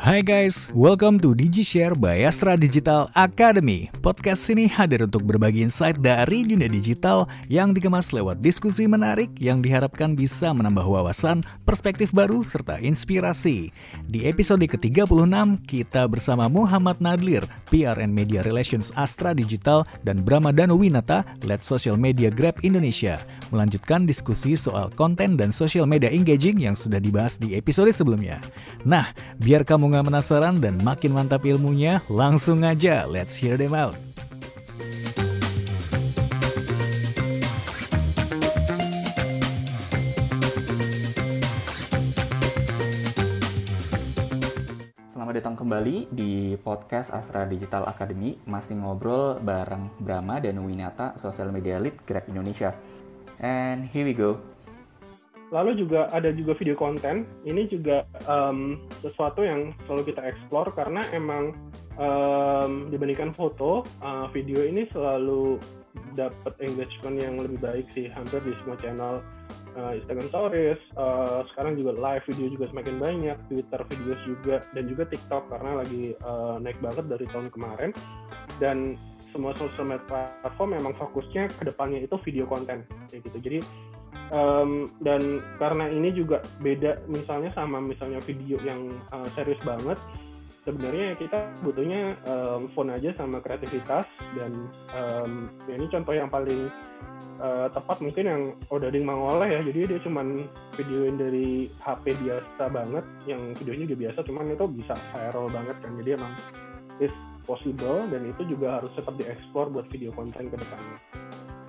Hai guys, welcome to DigiShare by Astra Digital Academy. Podcast ini hadir untuk berbagi insight dari dunia digital yang dikemas lewat diskusi menarik yang diharapkan bisa menambah wawasan, perspektif baru, serta inspirasi. Di episode ke-36, kita bersama Muhammad Nadlir, PR and Media Relations Astra Digital, dan Brahma Danuwinata, Lead Social Media Grab Indonesia, melanjutkan diskusi soal konten dan social media engaging yang sudah dibahas di episode sebelumnya. Nah, biar kamu nggak penasaran dan makin mantap ilmunya, langsung aja let's hear them out. Selamat datang kembali di podcast Astra Digital Academy. Masih ngobrol bareng Brahma dan Winata, Social Media Lead Grab Indonesia. And here we go. Lalu juga ada juga video konten. Ini juga um, sesuatu yang selalu kita explore karena emang um, dibandingkan foto, uh, video ini selalu dapat engagement yang lebih baik sih hampir di semua channel uh, Instagram Stories. Uh, sekarang juga live video juga semakin banyak, Twitter videos juga dan juga TikTok karena lagi uh, naik banget dari tahun kemarin. Dan semua social media platform memang fokusnya ke depannya itu video konten gitu. Jadi um, dan karena ini juga beda misalnya sama misalnya video yang uh, serius banget sebenarnya kita butuhnya um, phone aja sama kreativitas dan um, ya ini contoh yang paling uh, tepat mungkin yang Odading Mangoleh ya. Jadi dia cuman videoin dari HP biasa banget yang videonya juga biasa cuman itu bisa viral banget kan. Jadi emang is possible dan itu juga harus tetap dieksplor buat video konten ke depannya.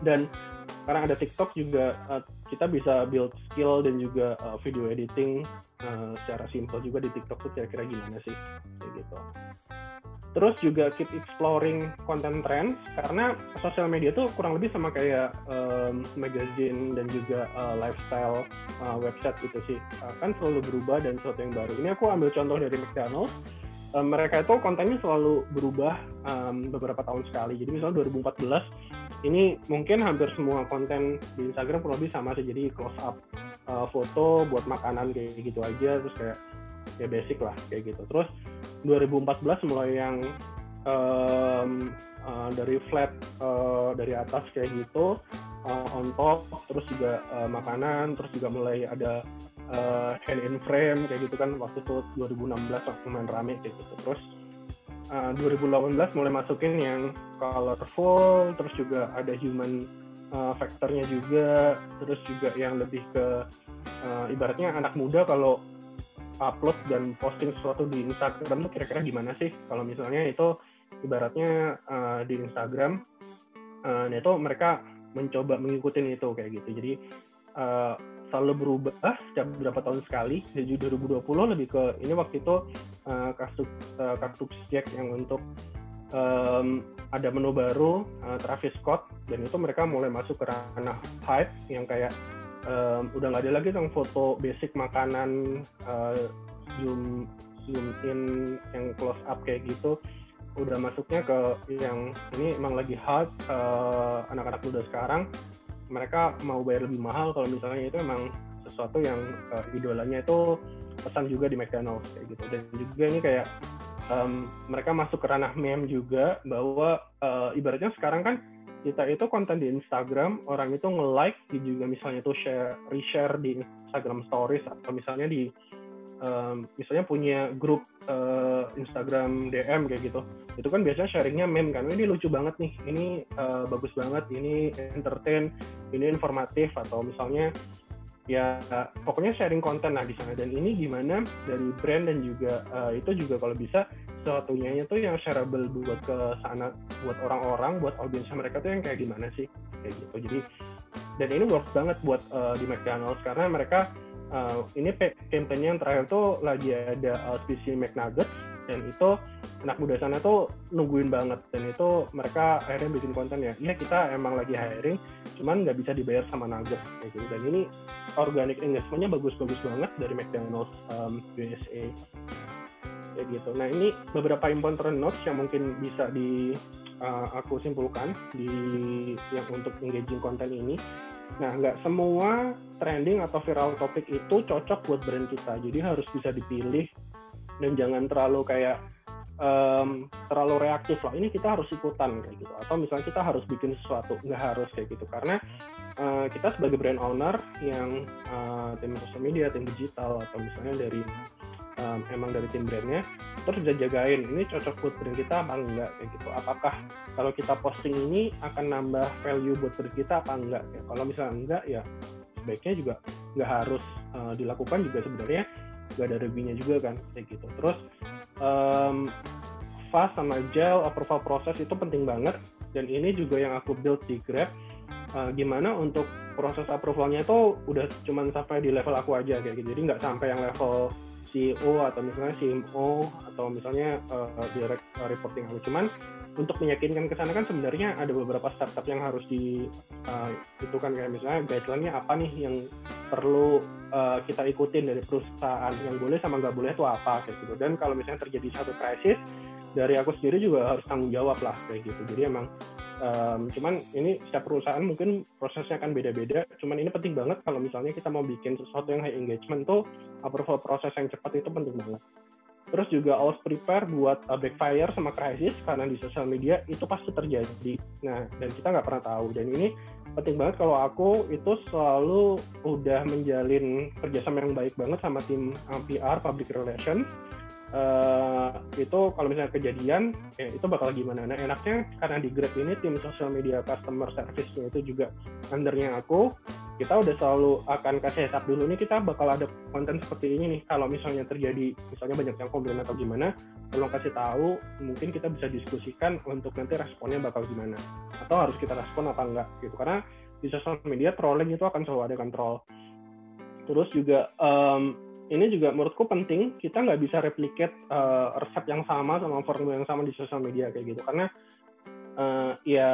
Dan sekarang ada TikTok juga uh, kita bisa build skill dan juga uh, video editing uh, secara simple juga di TikTok tuh kira-kira gimana sih kayak gitu. Terus juga keep exploring content trends karena sosial media tuh kurang lebih sama kayak um, magazine dan juga uh, lifestyle uh, website gitu sih. Uh, kan selalu berubah dan sesuatu yang baru. Ini aku ambil contoh dari McDonald's. Mereka itu kontennya selalu berubah um, beberapa tahun sekali. Jadi misalnya 2014 ini mungkin hampir semua konten di Instagram kurang lebih sama sih. Jadi close up uh, foto buat makanan kayak gitu aja terus kayak ya basic lah kayak gitu. Terus 2014 mulai yang um, uh, dari flat uh, dari atas kayak gitu uh, on top terus juga uh, makanan terus juga mulai ada uh, hand in frame kayak gitu kan waktu itu 2016 waktu main rame kayak gitu terus uh, 2018 mulai masukin yang colorful terus juga ada human uh, factornya juga terus juga yang lebih ke uh, ibaratnya anak muda kalau upload dan posting sesuatu di Instagram tuh kira-kira gimana sih kalau misalnya itu ibaratnya uh, di Instagram uh, itu mereka mencoba mengikuti itu kayak gitu jadi uh, selalu berubah setiap beberapa tahun sekali. Jadi 2020 lebih ke ini waktu itu uh, kartu Jack yang untuk um, ada menu baru uh, Travis Scott. Dan itu mereka mulai masuk ke ranah hype yang kayak um, udah nggak ada lagi yang foto basic makanan uh, zoom zoom in yang close up kayak gitu. Udah masuknya ke yang ini emang lagi hot uh, anak-anak muda sekarang. Mereka mau bayar lebih mahal kalau misalnya itu emang sesuatu yang uh, idolanya itu pesan juga di McDonald's kayak gitu. Dan juga ini kayak um, mereka masuk ke ranah meme juga bahwa uh, ibaratnya sekarang kan kita itu konten di Instagram orang itu nge-like juga misalnya tuh share reshare di Instagram Stories atau misalnya di um, misalnya punya grup uh, Instagram DM kayak gitu. Itu kan biasanya sharingnya meme kan ini lucu banget nih ini uh, bagus banget ini entertain ini informatif atau misalnya ya pokoknya sharing konten lah di sana. Dan ini gimana dari brand dan juga uh, itu juga kalau bisa sesuatunya itu yang shareable buat ke sana buat orang-orang buat audiensnya mereka tuh yang kayak gimana sih? Kayak gitu. Jadi dan ini works banget buat uh, di McDonald's. Karena mereka uh, ini campaign yang terakhir tuh lagi ada uh, spesies McNuggets dan itu anak muda sana tuh nungguin banget. Dan itu mereka akhirnya bikin konten ya iya kita emang lagi hiring cuman nggak bisa dibayar sama Nuggets kayak gitu. Dan ini organic engagementnya bagus-bagus banget dari McDonald's um, USA kayak gitu. Nah ini beberapa important notes yang mungkin bisa di uh, aku simpulkan di yang untuk engaging konten ini. Nah, nggak semua trending atau viral topik itu cocok buat brand kita. Jadi harus bisa dipilih dan jangan terlalu kayak um, terlalu reaktif lah. Ini kita harus ikutan kayak gitu. Atau misalnya kita harus bikin sesuatu. Nggak harus kayak gitu. Karena uh, kita sebagai brand owner yang uh, tim sosial media tim digital atau misalnya dari um, emang dari tim brandnya terus udah jagain ini cocok buat brand kita apa enggak kayak gitu. Apakah kalau kita posting ini akan nambah value buat brand kita apa enggak? Ya kalau misalnya enggak ya sebaiknya juga nggak harus uh, dilakukan juga sebenarnya nggak ada reviewnya juga kan kayak gitu. Terus um, fast sama gel approval proses itu penting banget. Dan ini juga yang aku build di Grab uh, gimana untuk proses approvalnya itu udah cuman sampai di level aku aja kayak gitu. Jadi nggak sampai yang level CEO atau misalnya CMO atau misalnya uh, direct reporting aku. Cuman untuk meyakinkan ke sana kan sebenarnya ada beberapa startup yang harus di uh, itu kan kayak misalnya guideline-nya apa nih yang perlu uh, kita ikutin dari perusahaan yang boleh sama nggak boleh itu apa kayak gitu. Dan kalau misalnya terjadi satu krisis dari aku sendiri juga harus tanggung jawab lah kayak gitu. Jadi emang um, cuman ini setiap perusahaan mungkin prosesnya akan beda-beda. Cuman ini penting banget kalau misalnya kita mau bikin sesuatu yang high engagement tuh approval proses yang cepat itu penting banget terus juga always prepare buat uh, backfire sama krisis karena di sosial media itu pasti terjadi. Nah dan kita nggak pernah tahu. Dan ini penting banget kalau aku itu selalu udah menjalin kerjasama yang baik banget sama tim uh, PR public relation uh, itu kalau misalnya kejadian ya itu bakal gimana. Nah enaknya karena di Grab ini tim sosial media customer service-nya itu juga undernya aku kita udah selalu akan kasih heads dulu nih kita bakal ada konten seperti ini nih. Kalau misalnya terjadi misalnya banyak yang komplain atau gimana tolong kasih tahu mungkin kita bisa diskusikan untuk nanti responnya bakal gimana. Atau harus kita respon apa enggak gitu. Karena di sosial media trolling itu akan selalu ada kontrol. Terus juga um, ini juga menurutku penting kita nggak bisa replicate uh, resep yang sama sama formula yang sama di sosial media kayak gitu. Karena uh, ya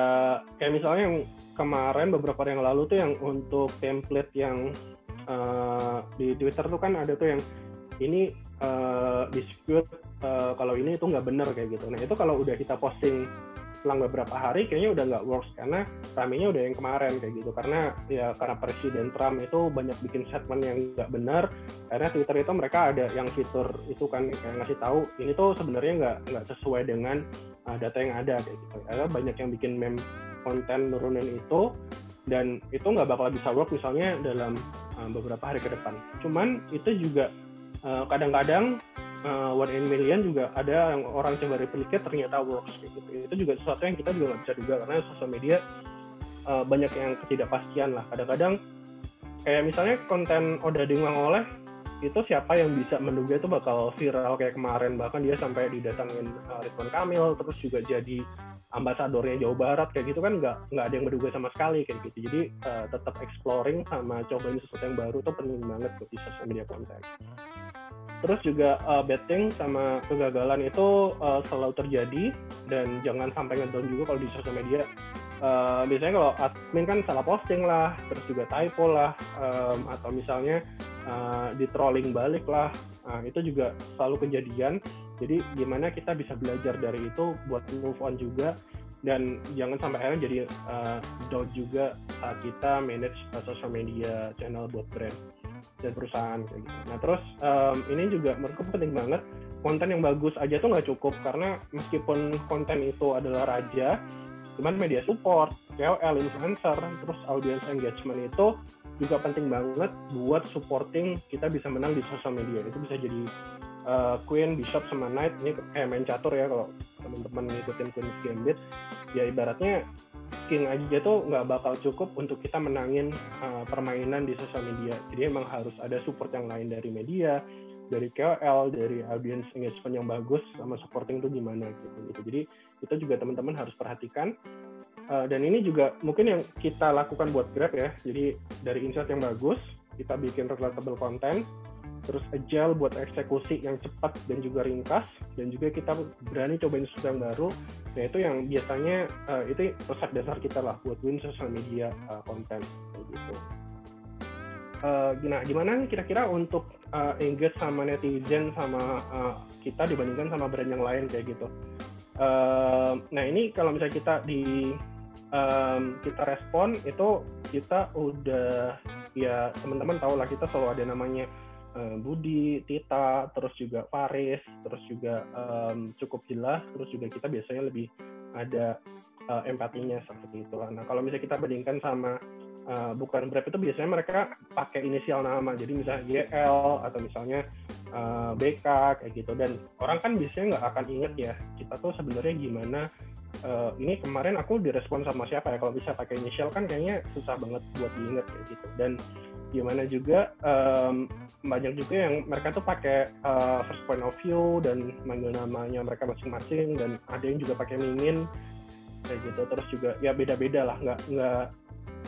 kayak misalnya yang kemarin beberapa hari yang lalu tuh yang untuk template yang uh, di Twitter tuh kan ada tuh yang ini uh, dispute uh, kalau ini itu nggak benar kayak gitu. Nah itu kalau udah kita posting selang beberapa hari kayaknya udah nggak works karena ramenya udah yang kemarin kayak gitu. Karena ya karena Presiden Trump itu banyak bikin statement yang nggak benar karena Twitter itu mereka ada yang fitur itu kan kayak ngasih tahu ini tuh sebenarnya nggak nggak sesuai dengan uh, data yang ada kayak gitu. Karena banyak yang bikin meme konten nurunin itu dan itu nggak bakal bisa work misalnya dalam uh, beberapa hari ke depan. Cuman itu juga uh, kadang-kadang uh, one in million juga ada yang orang coba replicate ternyata works gitu. Itu juga sesuatu yang kita juga nggak bisa duga karena sosial media uh, banyak yang ketidakpastian lah. Kadang-kadang kayak misalnya konten udah diunggah oleh itu siapa yang bisa menduga itu bakal viral kayak kemarin bahkan dia sampai didatangin uh, Ridwan Kamil terus juga jadi ambasadornya Jawa Barat kayak gitu kan nggak nggak ada yang menduga sama sekali kayak gitu jadi uh, tetap exploring sama cobain sesuatu yang baru tuh penting banget buat di sosial media konten terus juga uh, betting sama kegagalan itu uh, selalu terjadi dan jangan sampai ngedown juga kalau di sosial media. Uh, biasanya kalau admin kan salah posting lah terus juga typo lah um, atau misalnya uh, di trolling balik lah. Nah, itu juga selalu kejadian. Jadi gimana kita bisa belajar dari itu buat move on juga dan jangan sampai akhirnya jadi uh, down juga saat kita manage uh, social media channel buat brand dan perusahaan kayak gitu. Nah terus um, ini juga menurutku penting banget konten yang bagus aja tuh nggak cukup karena meskipun konten itu adalah raja, cuman media support, KOL, influencer, terus audience engagement itu juga penting banget buat supporting kita bisa menang di sosial media. Itu bisa jadi uh, Queen, Bishop, sama Knight ini kayak main catur ya kalau teman-teman ngikutin Queen's Gambit. Ya ibaratnya king aja tuh nggak bakal cukup untuk kita menangin uh, permainan di sosial media. Jadi emang harus ada support yang lain dari media, dari KOL, dari audience engagement yang bagus sama supporting tuh gimana gitu. gitu. Jadi itu juga teman-teman harus perhatikan. Uh, dan ini juga mungkin yang kita lakukan buat Grab ya. Jadi dari insight yang bagus, kita bikin relatable content, terus agile buat eksekusi yang cepat dan juga ringkas dan juga kita berani cobain sesuatu yang baru nah itu yang biasanya uh, itu resep dasar kita lah buat win social media uh, content gitu. Uh, nah gimana nih kira-kira untuk uh, engage sama netizen sama uh, kita dibandingkan sama brand yang lain kayak gitu? Uh, nah ini kalau misalnya kita di um, kita respon itu kita udah ya teman-teman tahu lah kita selalu ada namanya uh, Budi, Tita, terus juga Faris, terus juga um, cukup jelas, terus juga kita biasanya lebih ada uh, empatinya seperti itu. Nah kalau misalnya kita bandingkan sama uh, bukan Brave itu biasanya mereka pakai inisial nama, jadi misalnya GL atau misalnya uh, BK kayak gitu. Dan orang kan biasanya nggak akan inget ya kita tuh sebenarnya gimana. Uh, ini kemarin aku direspon sama siapa ya? Kalau bisa pakai inisial kan kayaknya susah banget buat diinget kayak gitu. Dan gimana juga um, banyak juga yang mereka tuh pakai uh, first point of view dan manggil namanya mereka masing-masing dan ada yang juga pakai mimin kayak gitu. Terus juga ya beda-beda lah nggak nggak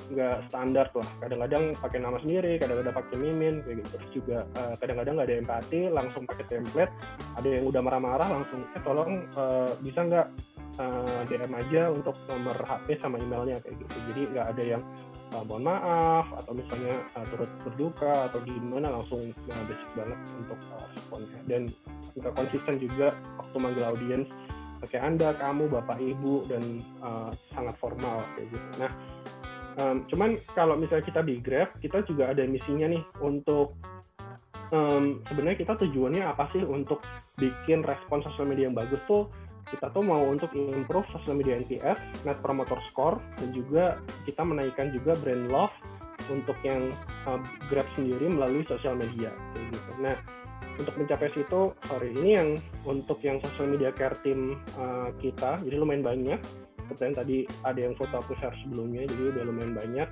nggak standar lah. Kadang-kadang pakai nama sendiri kadang-kadang pakai mimin kayak gitu. Terus juga uh, kadang-kadang nggak ada empati langsung pakai template. Ada yang udah marah-marah langsung eh tolong uh, bisa nggak uh, DM aja untuk nomor HP sama emailnya kayak gitu. Jadi nggak ada yang uh, mohon maaf atau misalnya uh, turut berduka atau gimana langsung uh, basic banget untuk uh, responnya. Dan nggak konsisten juga waktu manggil audiens. Pakai anda kamu bapak ibu dan uh, sangat formal kayak gitu. Nah um, cuman kalau misalnya kita di Grab kita juga ada misinya nih untuk um, sebenarnya kita tujuannya apa sih untuk bikin respon sosial media yang bagus tuh kita tuh mau untuk improve sosial media NPS, Net Promoter Score, dan juga kita menaikkan juga brand love untuk yang uh, Grab sendiri melalui sosial media kayak gitu. Nah, untuk mencapai situ sorry ini yang untuk yang social media care team uh, kita jadi lumayan banyak seperti yang tadi ada yang foto aku share sebelumnya jadi udah lumayan banyak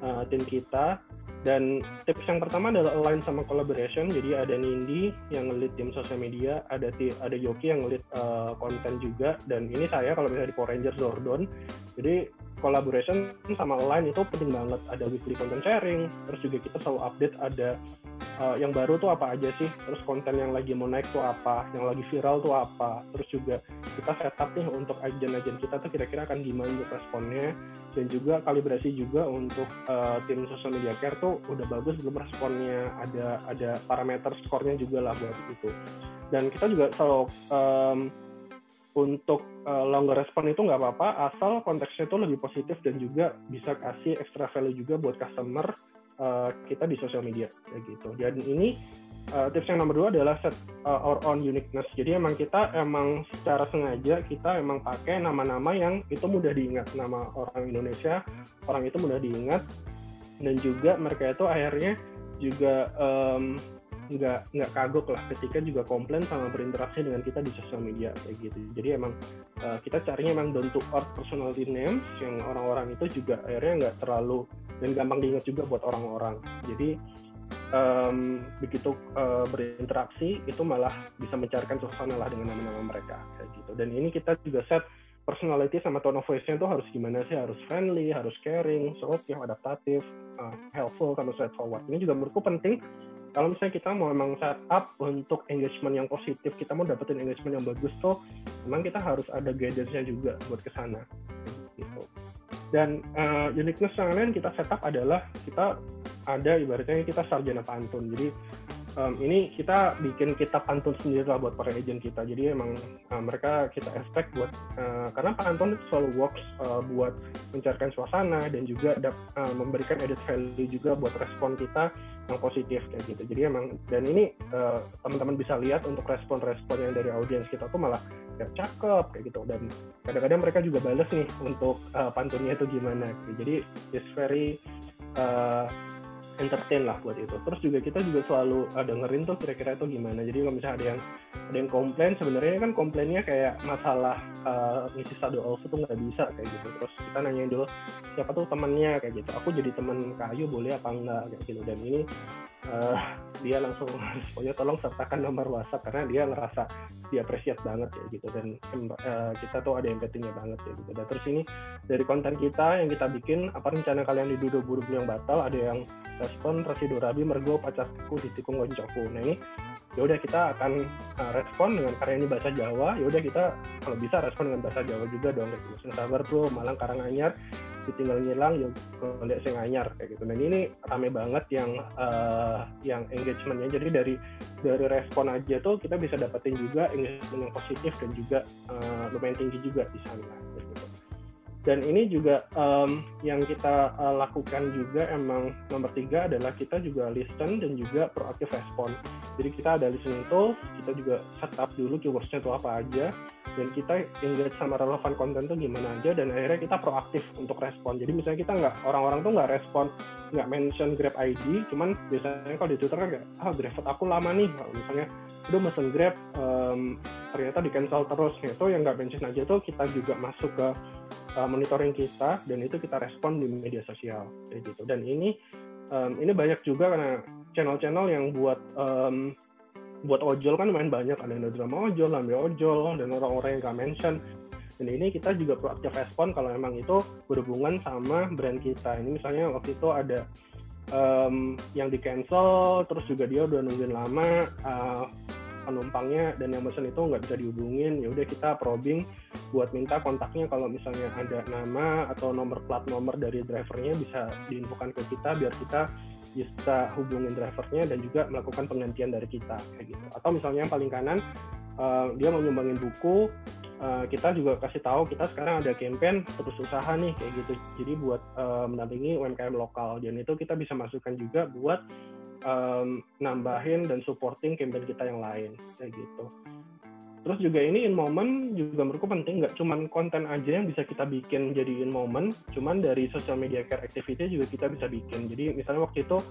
uh, tim kita dan tips yang pertama adalah align sama collaboration. Jadi ada Nindi yang ngelit tim sosial media ada ada Yoki yang ngelit uh, konten juga. Dan ini saya kalau misalnya di Power Rangers Zordon. Jadi collaboration sama align itu penting banget. Ada weekly content sharing terus juga kita selalu update ada uh, yang baru tuh apa aja sih? Terus konten yang lagi mau naik tuh apa? Yang lagi viral tuh apa? Terus juga kita setup nih untuk agen-agen kita tuh kira-kira akan gimana responnya? Dan juga kalibrasi juga untuk uh, tim social media care tuh udah bagus belum responnya. Ada ada parameter skornya juga lah buat itu. Dan kita juga selalu um, untuk uh, longer respon itu nggak apa-apa asal konteksnya itu lebih positif dan juga bisa kasih extra value juga buat customer uh, kita di sosial media kayak gitu. Dan ini uh, tips yang nomor dua adalah set uh, our own uniqueness. Jadi emang kita emang secara sengaja kita emang pakai nama-nama yang itu mudah diingat nama orang Indonesia, orang itu mudah diingat dan juga mereka itu akhirnya juga um, nggak nggak kagok lah ketika juga komplain sama berinteraksi dengan kita di sosial media kayak gitu. Jadi emang uh, kita carinya emang to earth personality names yang orang-orang itu juga akhirnya nggak terlalu dan gampang diingat juga buat orang-orang. Jadi um, begitu uh, berinteraksi itu malah bisa mencarikan suasana lah dengan nama-nama mereka kayak gitu. Dan ini kita juga set personality sama tone of voice-nya itu harus gimana sih harus friendly harus caring supportive adaptatif uh, helpful sama straightforward ini juga menurutku penting kalau misalnya kita mau memang set up untuk engagement yang positif, kita mau dapetin engagement yang bagus tuh, memang kita harus ada guidance-nya juga buat ke sana. Gitu. Dan uh, uniqueness yang lain kita setup adalah kita ada ibaratnya kita sarjana pantun. Jadi um, ini kita bikin kita pantun sendiri lah buat para agent kita. Jadi emang uh, mereka kita expect buat uh, karena pantun itu selalu works uh, buat mencarikan suasana dan juga uh, memberikan edit value juga buat respon kita yang positif kayak gitu. Jadi emang dan ini uh, teman-teman bisa lihat untuk respon-respon yang dari audiens kita tuh malah ya cakep kayak gitu dan kadang-kadang mereka juga bales nih untuk uh, pantunnya itu gimana. Jadi it's very entertain lah buat itu. Terus juga kita juga selalu uh, dengerin tuh kira-kira itu gimana. Jadi kalau misalnya ada yang ada yang komplain, sebenarnya kan komplainnya kayak masalah uh, ngisi also tuh nggak bisa kayak gitu. Terus kita nanyain dulu siapa tuh temannya kayak gitu. Aku jadi teman kayu boleh apa enggak kayak gitu. Dan ini uh, dia langsung pokoknya tolong sertakan nomor WhatsApp karena dia ngerasa dia appreciate banget ya gitu dan uh, kita tuh ada empatinya banget ya gitu. Dan terus ini dari konten kita yang kita bikin apa rencana kalian di duduk buru yang batal ada yang respon residu rabi mergo pacarku ditikung goncoku. Nah ini ya udah kita akan uh, respon dengan karya ini bahasa Jawa. Ya udah kita kalau bisa respon dengan bahasa Jawa juga dong gitu. Sabar tuh Malang Karanganyar ditinggal ngilang ya lihat saya nganyar kayak gitu dan ini rame banget yang uh, yang engagementnya jadi dari dari respon aja tuh kita bisa dapetin juga engagement yang positif dan juga uh, lumayan tinggi juga di sana gitu. Dan ini juga um, yang kita uh, lakukan juga emang nomor tiga adalah kita juga listen dan juga proaktif respon. Jadi kita ada listening tools kita juga setup dulu keywordsnya itu apa aja dan kita engage sama relevan konten tuh gimana aja dan akhirnya kita proaktif untuk respon. Jadi misalnya kita nggak orang-orang tuh nggak respon nggak mention Grab ID cuman biasanya kalau di Twitter kan kayak ah Grab aku lama nih. Misalnya udah mesen Grab um, ternyata di cancel terus itu yang nggak mention aja tuh kita juga masuk ke uh, monitoring kita dan itu kita respon di media sosial kayak gitu dan ini um, ini banyak juga karena channel-channel yang buat um, buat ojol kan main banyak ada drama ojol, lambe ojol, dan orang-orang yang gak mention. Dan ini kita juga proaktif respon kalau emang itu berhubungan sama brand kita. Ini misalnya waktu itu ada um, yang di cancel, terus juga dia udah nungguin lama uh, penumpangnya dan yang pesan itu nggak bisa dihubungin. Ya udah kita probing buat minta kontaknya kalau misalnya ada nama atau nomor plat nomor dari drivernya bisa diinfokan ke kita biar kita bisa hubungin drivernya dan juga melakukan penggantian dari kita kayak gitu. Atau misalnya yang paling kanan uh, dia mau nyumbangin buku uh, kita juga kasih tahu kita sekarang ada campaign terus usaha nih kayak gitu. Jadi buat uh, mendampingi UMKM lokal. Dan itu kita bisa masukkan juga buat um, nambahin dan supporting campaign kita yang lain kayak gitu Terus juga ini in moment juga menurutku penting, nggak cuman konten aja yang bisa kita bikin jadi in moment, cuman dari social media care activity juga kita bisa bikin. Jadi misalnya waktu itu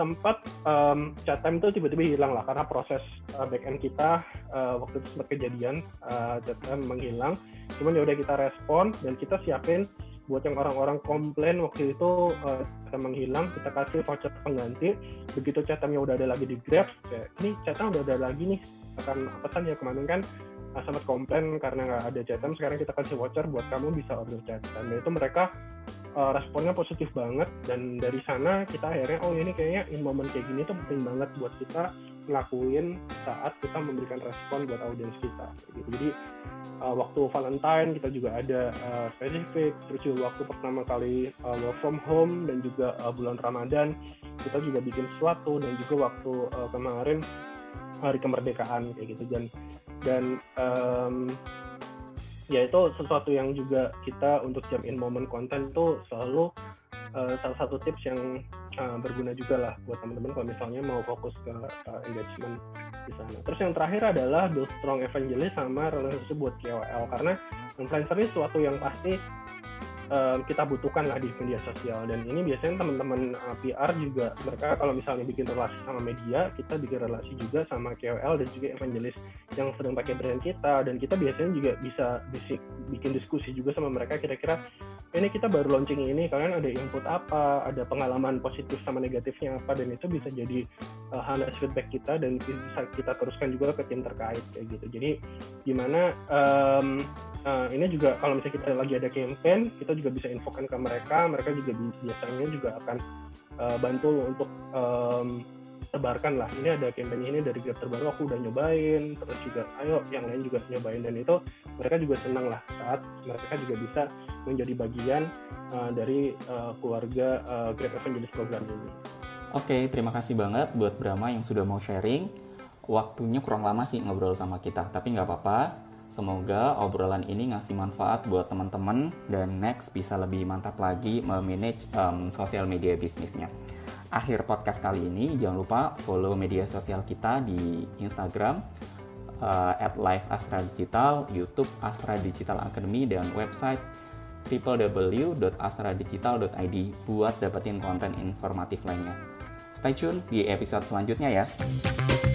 sempat um, chat time itu tiba-tiba hilang lah karena proses uh, back end kita uh, waktu itu sempat kejadian uh, chat time menghilang. Cuman ya udah kita respon dan kita siapin buat yang orang-orang komplain waktu itu uh, menghilang kita kasih voucher pengganti. Begitu chatnya udah ada lagi di Grab ya, ini chatnya udah ada lagi nih. Akan pesan ya kemarin kan uh, sempat komplain karena nggak ada chatem sekarang kita kasih voucher buat kamu bisa order dan itu mereka uh, responnya positif banget. Dan dari sana kita akhirnya oh ini kayaknya in momen kayak gini tuh penting banget buat kita ngelakuin saat kita memberikan respon buat audiens kita gitu. Jadi uh, waktu Valentine kita juga ada uh, spesifik terus juga waktu pertama kali uh, work from home dan juga uh, bulan Ramadan kita juga bikin sesuatu dan juga waktu uh, kemarin hari kemerdekaan kayak gitu. Dan dan um, ya itu sesuatu yang juga kita untuk jam in moment konten itu selalu uh, salah satu tips yang uh, berguna juga lah buat teman-teman kalau misalnya mau fokus ke uh, engagement di sana. Terus yang terakhir adalah build strong evangelist sama relasi buat KOL karena influencer ini sesuatu yang pasti um, kita butuhkan lah di media sosial. Dan ini biasanya teman-teman uh, PR juga mereka kalau misalnya bikin relasi sama media kita bikin relasi juga sama KOL dan juga evangelis yang sedang pakai brand kita. Dan kita biasanya juga bisa bikin diskusi juga sama mereka kira-kira ini kita baru launching ini kalian ada input apa? Ada pengalaman positif sama negatifnya apa? Dan itu bisa jadi uh, honest feedback kita dan bisa kita teruskan juga ke tim terkait kayak gitu. Jadi gimana um, uh, ini juga kalau misalnya kita lagi ada campaign kita juga bisa infokan ke mereka mereka juga biasanya juga akan uh, bantu untuk um, sebarkan lah ini ada campaign ini dari Grab terbaru aku udah nyobain terus juga ayo yang lain juga nyobain dan itu mereka juga senang lah saat mereka juga bisa menjadi bagian uh, dari uh, keluarga uh, Grab Evangelist program ini. Oke, terima kasih banget buat Brahma yang sudah mau sharing. Waktunya kurang lama sih ngobrol sama kita, tapi nggak apa-apa. Semoga obrolan ini ngasih manfaat buat teman-teman dan next bisa lebih mantap lagi memanage um, sosial media bisnisnya. Akhir podcast kali ini jangan lupa follow media sosial kita di Instagram uh, at Live Astra Digital, YouTube Astra Digital Academy dan website www.astradigital.id buat dapetin konten informatif lainnya. Stay tune di episode selanjutnya ya.